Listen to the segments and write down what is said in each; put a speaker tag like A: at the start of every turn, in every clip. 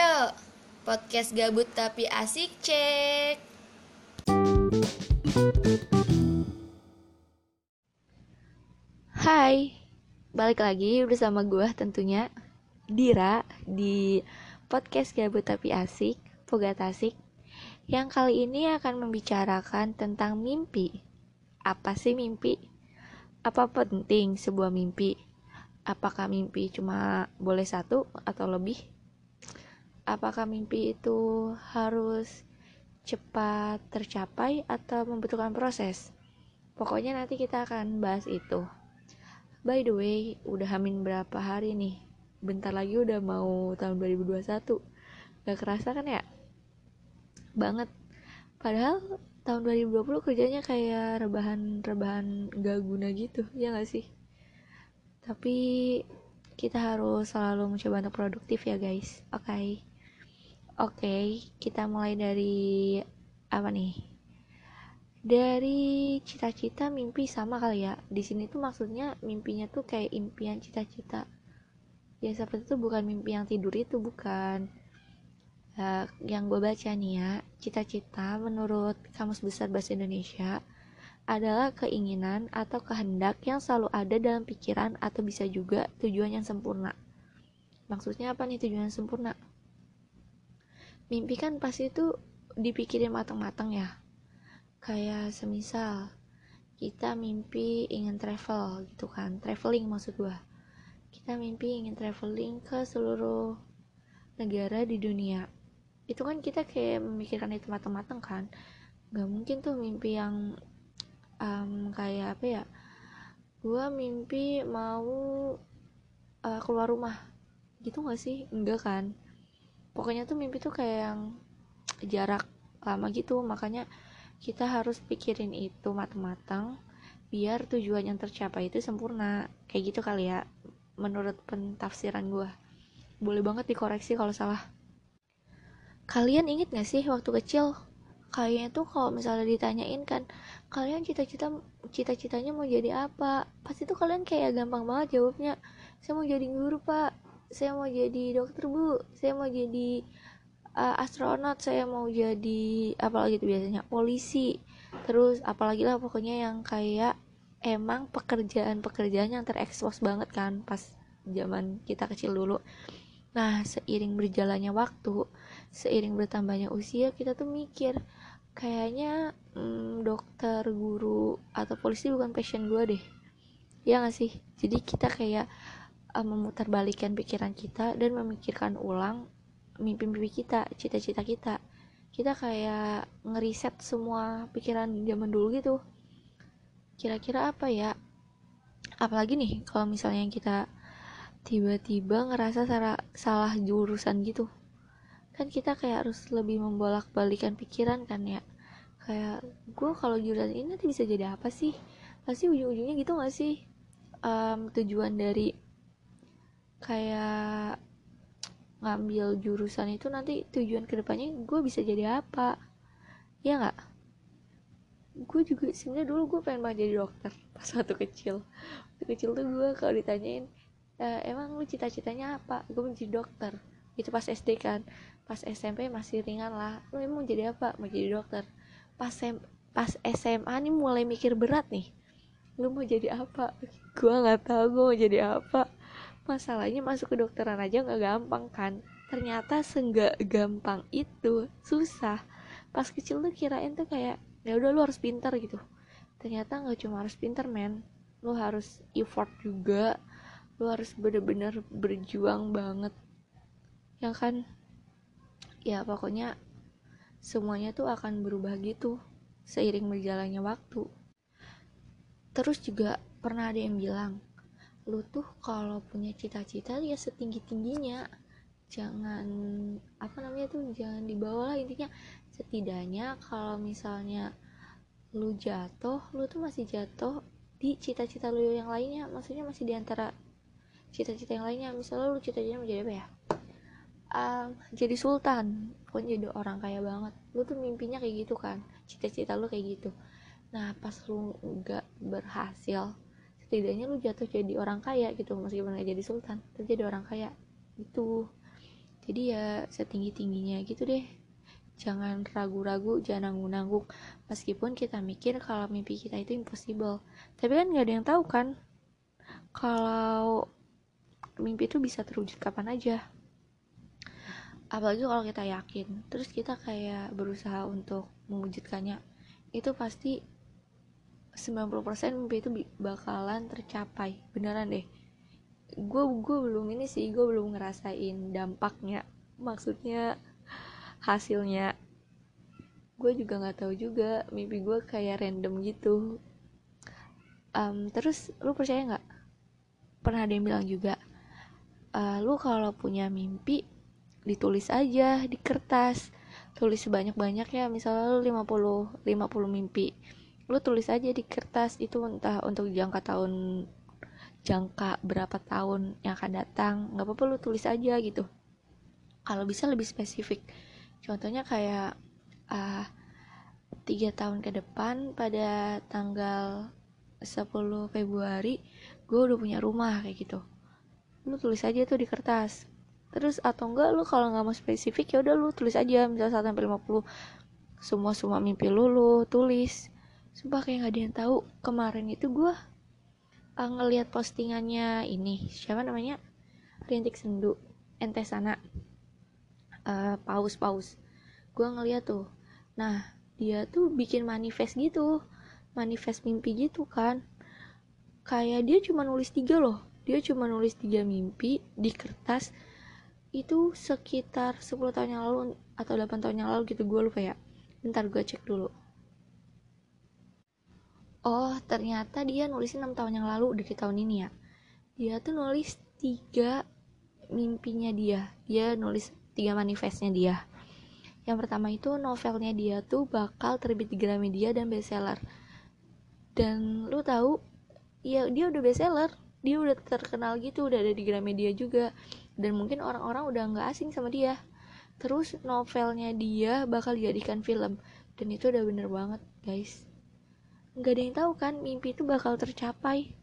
A: Ayo, podcast gabut tapi asik cek.
B: Hai, balik lagi bersama gue tentunya Dira di podcast gabut tapi asik, Pogat Asik Yang kali ini akan membicarakan tentang mimpi Apa sih mimpi? Apa penting sebuah mimpi? Apakah mimpi cuma boleh satu atau lebih? Apakah mimpi itu harus cepat tercapai atau membutuhkan proses? Pokoknya nanti kita akan bahas itu. By the way, udah hamin berapa hari nih? Bentar lagi udah mau tahun 2021. Gak kerasa kan ya? Banget. Padahal tahun 2020 kerjanya kayak rebahan-rebahan gak guna gitu, ya gak sih? Tapi kita harus selalu mencoba untuk produktif ya guys. Oke. Okay. Oke, okay, kita mulai dari apa nih? dari cita-cita mimpi sama kali ya. Di sini tuh maksudnya mimpinya tuh kayak impian cita-cita. Ya seperti itu bukan mimpi yang tidur itu bukan. Uh, yang gue baca nih ya cita-cita menurut kamus besar bahasa Indonesia adalah keinginan atau kehendak yang selalu ada dalam pikiran atau bisa juga tujuan yang sempurna. Maksudnya apa nih tujuan yang sempurna mimpi kan pasti itu dipikirin matang-matang ya. Kayak semisal kita mimpi ingin travel gitu kan. Traveling maksud gua. Kita mimpi ingin traveling ke seluruh negara di dunia. Itu kan kita kayak memikirkan itu matang-matang kan. Nggak mungkin tuh mimpi yang um, kayak apa ya gua mimpi mau uh, keluar rumah. Gitu gak sih? Enggak kan pokoknya tuh mimpi tuh kayak yang jarak lama gitu. Makanya kita harus pikirin itu matang-matang biar tujuan yang tercapai itu sempurna. Kayak gitu kali ya menurut pentafsiran gue boleh banget dikoreksi kalau salah. Kalian inget gak sih waktu kecil kayaknya tuh kalau misalnya ditanyain kan kalian cita-cita cita-citanya mau jadi apa? Pasti tuh kalian kayak gampang banget jawabnya saya mau jadi guru pak saya mau jadi dokter bu. Saya mau jadi uh, astronot. Saya mau jadi apalagi itu biasanya polisi. Terus apalagi lah pokoknya yang kayak emang pekerjaan-pekerjaan yang terekspos banget kan pas zaman kita kecil dulu. Nah seiring berjalannya waktu seiring bertambahnya usia kita tuh mikir kayaknya hmm, dokter guru atau polisi bukan passion gue deh. Ya gak sih? Jadi kita kayak uh, memutarbalikkan pikiran kita dan memikirkan ulang mimpi-mimpi kita cita-cita kita. Kita kayak ngeriset semua pikiran zaman dulu gitu. Kira-kira apa ya? Apalagi nih kalau misalnya kita tiba-tiba ngerasa salah, salah jurusan gitu. Kan kita kayak harus lebih membolak-balikan pikiran kan ya. Kayak gue kalau jurusan ini nanti bisa jadi apa sih? Pasti ujung-ujungnya gitu gak sih? Um, tujuan dari kayak ngambil jurusan itu nanti tujuan ke depannya gue bisa jadi apa. Ya nggak? Gue juga sebenarnya dulu gue pengen banget jadi dokter pas waktu kecil. Waktu kecil tuh gue kalau ditanyain e, emang lu cita-citanya apa? Gue mau jadi dokter. Itu pas SD kan. Pas SMP masih ringan lah. Lu emang mau jadi apa? Mau jadi dokter. Pas sem pas SMA nih mulai mikir berat nih. Lu mau jadi apa? Gue nggak tahu gue mau jadi apa masalahnya masuk ke dokteran aja nggak gampang kan? Ternyata seenggak gampang itu susah. Pas kecil tuh kirain tuh kayak ya udah lu harus pintar gitu. Ternyata nggak cuma harus pintar men. Lu harus effort juga. Lu harus bener-bener berjuang banget. Yang kan? Ya pokoknya semuanya tuh akan berubah gitu seiring berjalannya waktu. Terus juga pernah ada yang bilang lu tuh kalau punya cita-cita ya setinggi tingginya jangan apa namanya tuh jangan dibawa lah intinya. Setidaknya kalau misalnya lu jatuh lu tuh masih jatuh di cita-cita lu yang lainnya. Maksudnya masih di antara cita-cita yang lainnya. Misalnya lu cita-citanya mau jadi apa ya? Um, jadi sultan. Pokoknya jadi orang kaya banget. Lu tuh mimpinya kayak gitu kan. Cita-cita lu kayak gitu. Nah pas lu nggak berhasil setidaknya lu jatuh jadi orang kaya gitu meskipun gak jadi sultan tapi jadi orang kaya itu jadi ya setinggi tingginya gitu deh. Jangan ragu-ragu jangan nanggung-nanggung. Meskipun kita mikir kalau mimpi kita itu impossible. Tapi kan nggak ada yang tahu kan kalau mimpi itu bisa terwujud kapan aja. Apalagi kalau kita yakin. Terus kita kayak berusaha untuk mewujudkannya. Itu pasti 90% mimpi itu bakalan tercapai. Beneran deh. Gue gue belum ini sih gue belum ngerasain dampaknya. Maksudnya hasilnya. Gue juga nggak tahu juga mimpi gue kayak random gitu. Um, terus lu percaya nggak? Pernah ada yang bilang juga uh, lu kalau punya mimpi ditulis aja di kertas. Tulis sebanyak ya misalnya lu 50 50 mimpi lu tulis aja di kertas itu entah untuk jangka tahun jangka berapa tahun yang akan datang. Nggak apa-apa lu tulis aja gitu. Kalau bisa lebih spesifik. Contohnya kayak uh, tiga tahun ke depan pada tanggal 10 Februari gue udah punya rumah kayak gitu. Lu tulis aja tuh di kertas. Terus atau enggak lu kalau nggak mau spesifik ya udah lu tulis aja misalnya 1 sampai 50 semua semua mimpi lu lu tulis sumpah kayak nggak ada yang tahu. Kemarin itu gue uh, ngelihat postingannya ini. Siapa namanya? Rintik Sendu. Ente sana. Uh, paus paus gue ngeliat tuh. Nah dia tuh bikin manifest gitu. Manifest mimpi gitu kan. Kayak dia cuma nulis tiga loh. Dia cuma nulis tiga mimpi di kertas. Itu sekitar 10 tahun yang lalu atau 8 tahun yang lalu gitu. Gue lupa ya. Bentar gue cek dulu oh ternyata dia nulisin 6 tahun yang lalu dari tahun ini ya? Dia tuh nulis tiga mimpinya dia. Dia nulis tiga manifestnya dia. Yang pertama itu novelnya dia tuh bakal terbit di Gramedia dan bestseller. Dan lu tahu ya dia udah bestseller. Dia udah terkenal gitu udah ada di Gramedia juga. Dan mungkin orang-orang udah nggak asing sama dia. Terus novelnya dia bakal dijadikan film. Dan itu udah bener banget guys nggak ada yang tahu kan mimpi itu bakal tercapai.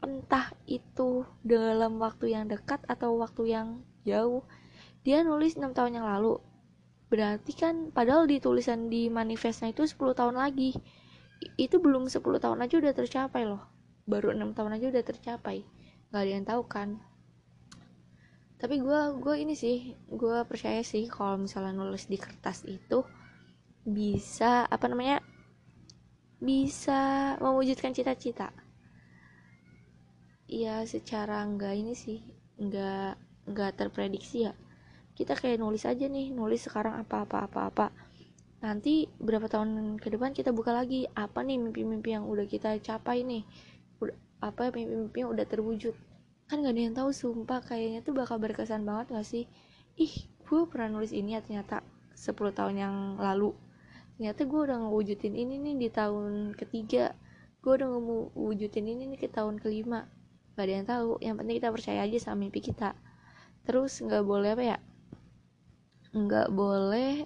B: Entah itu dalam waktu yang dekat atau waktu yang jauh. Dia nulis 6 tahun yang lalu. Berarti kan padahal di tulisan di manifestnya itu 10 tahun lagi. Itu belum 10 tahun aja udah tercapai loh. Baru 6 tahun aja udah tercapai. Nggak ada yang tahu kan. Tapi gue gue ini sih gue percaya sih kalau misalnya nulis di kertas itu bisa apa namanya bisa mewujudkan cita-cita. Ya secara enggak ini sih enggak enggak terprediksi ya. Kita kayak nulis aja nih nulis sekarang apa apa apa apa. Nanti berapa tahun ke depan kita buka lagi apa nih mimpi-mimpi yang udah kita capai nih? Udah, apa mimpi-mimpi yang udah terwujud? Kan gak ada yang tahu sumpah kayaknya tuh bakal berkesan banget gak sih? Ih gue pernah nulis ini ya ternyata 10 tahun yang lalu ternyata gue udah ngewujudin ini nih di tahun ketiga. Gue udah ngewujudin ini nih ke tahun kelima. Gak ada yang tahu. Yang penting kita percaya aja sama mimpi kita. Terus nggak boleh apa ya? Nggak boleh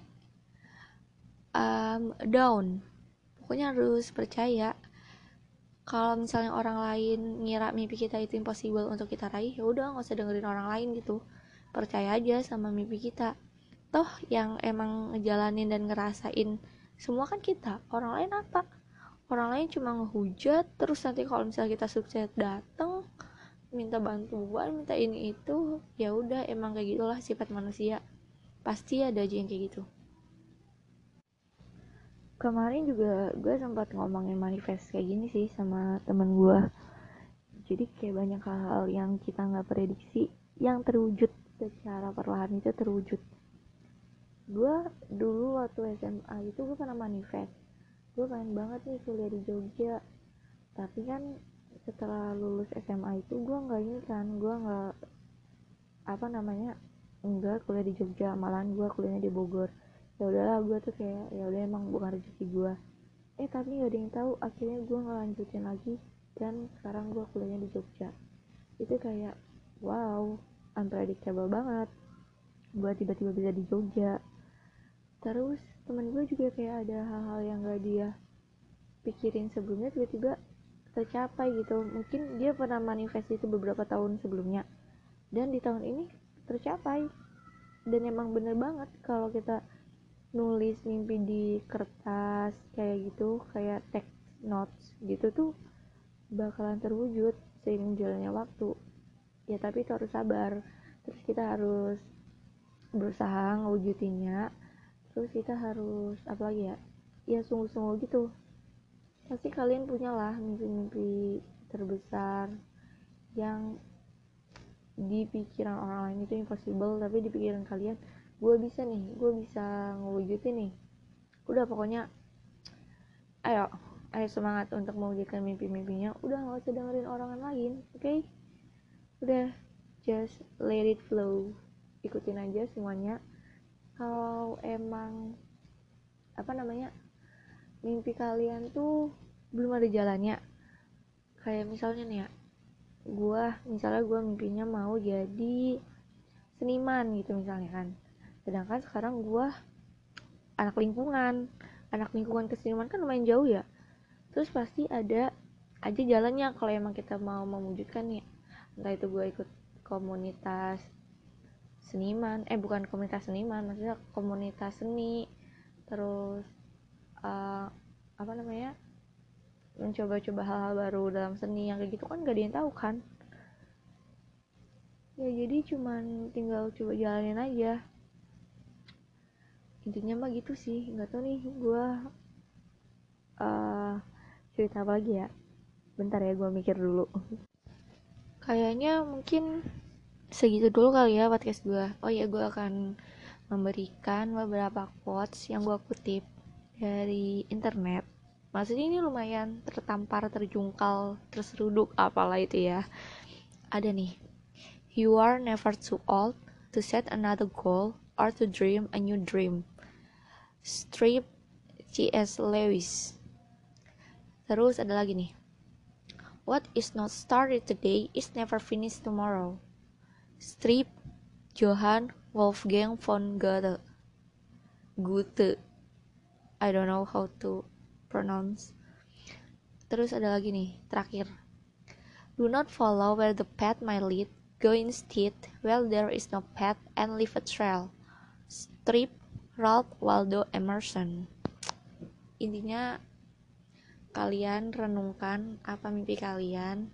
B: um, down. Pokoknya harus percaya. Kalau misalnya orang lain ngira mimpi kita itu impossible untuk kita raih ya udah nggak usah dengerin orang lain gitu. Percaya aja sama mimpi kita. Toh yang emang ngejalanin dan ngerasain semua kan kita. Orang lain apa? Orang lain cuma ngehujat terus nanti kalau misalnya kita sukses dateng minta bantuan minta ini itu ya udah emang kayak gitulah sifat manusia. Pasti ada aja yang kayak gitu. Kemarin juga gue sempat ngomongin manifest kayak gini sih sama temen gue jadi kayak banyak hal-hal yang kita nggak prediksi yang terwujud secara perlahan itu terwujud gue dulu waktu SMA itu gue pernah manifest. Gue pengen banget nih kuliah di Jogja. Tapi kan setelah lulus SMA itu gue nggak ini kan gue nggak apa namanya enggak kuliah di Jogja malahan gue kuliahnya di Bogor. Ya udahlah gue tuh kayak ya udah emang bukan rezeki gue eh tapi gak ada yang tahu akhirnya gue ngelanjutin lagi dan sekarang gue kuliahnya di Jogja. Itu kayak wow unpredictable banget. Gue tiba-tiba bisa di Jogja terus temen gue juga kayak ada hal-hal yang gak dia pikirin sebelumnya tiba-tiba tercapai gitu. Mungkin dia pernah manifest itu beberapa tahun sebelumnya. Dan di tahun ini tercapai. Dan emang bener banget kalau kita nulis mimpi di kertas kayak gitu kayak text notes gitu tuh bakalan terwujud seiring jalannya waktu. Ya tapi itu harus sabar. Terus kita harus berusaha ngewujudinnya terus kita harus apa lagi ya? Ya sungguh-sungguh gitu. Pasti kalian punya lah mimpi-mimpi terbesar yang di pikiran orang lain itu impossible tapi di pikiran kalian gue bisa nih gue bisa ngewujudin nih. Udah pokoknya ayo ayo semangat untuk mewujudkan mimpi-mimpinya. Udah nggak usah dengerin orang lain oke? Okay? udah just let it flow. Ikutin aja semuanya kalau emang apa namanya mimpi kalian tuh belum ada jalannya. Kayak misalnya nih ya gue misalnya gue mimpinya mau jadi seniman gitu misalnya kan. Sedangkan sekarang gue anak lingkungan. Anak lingkungan ke seniman kan lumayan jauh ya. Terus pasti ada aja jalannya kalau emang kita mau mewujudkan ya entah itu gue ikut komunitas seniman. Eh bukan komunitas seniman maksudnya komunitas seni. Terus uh, apa namanya mencoba-coba hal-hal baru dalam seni yang kayak gitu kan gak ada tahu kan? Ya jadi cuman tinggal coba jalanin aja. Intinya mah gitu sih nggak tahu nih gue uh, cerita apa lagi ya? Bentar ya gue mikir dulu. Kayaknya mungkin segitu dulu kali ya podcast gue oh ya gue akan memberikan beberapa quotes yang gue kutip dari internet. Maksudnya ini lumayan tertampar terjungkal terseruduk apalah itu ya. Ada nih you are never too old to set another goal or to dream a new dream. Strip C.S. Lewis. Terus ada lagi nih what is not started today is never finished tomorrow strip Johann Wolfgang von Goethe. Goethe. I don't know how to pronounce. Terus ada lagi nih terakhir. Do not follow where the path might lead. Go instead where there is no path and leave a trail. Strip Ralph Waldo Emerson. Intinya kalian renungkan apa mimpi kalian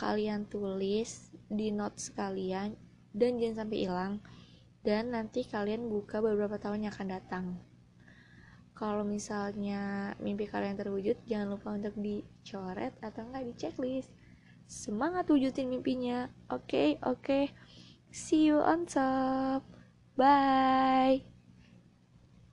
B: kalian tulis di notes kalian dan jangan sampai hilang. Dan nanti kalian buka beberapa tahun yang akan datang. Kalau misalnya mimpi kalian terwujud jangan lupa untuk dicoret atau enggak di checklist semangat wujudin mimpinya. Oke okay, oke. Okay. see you on top. Bye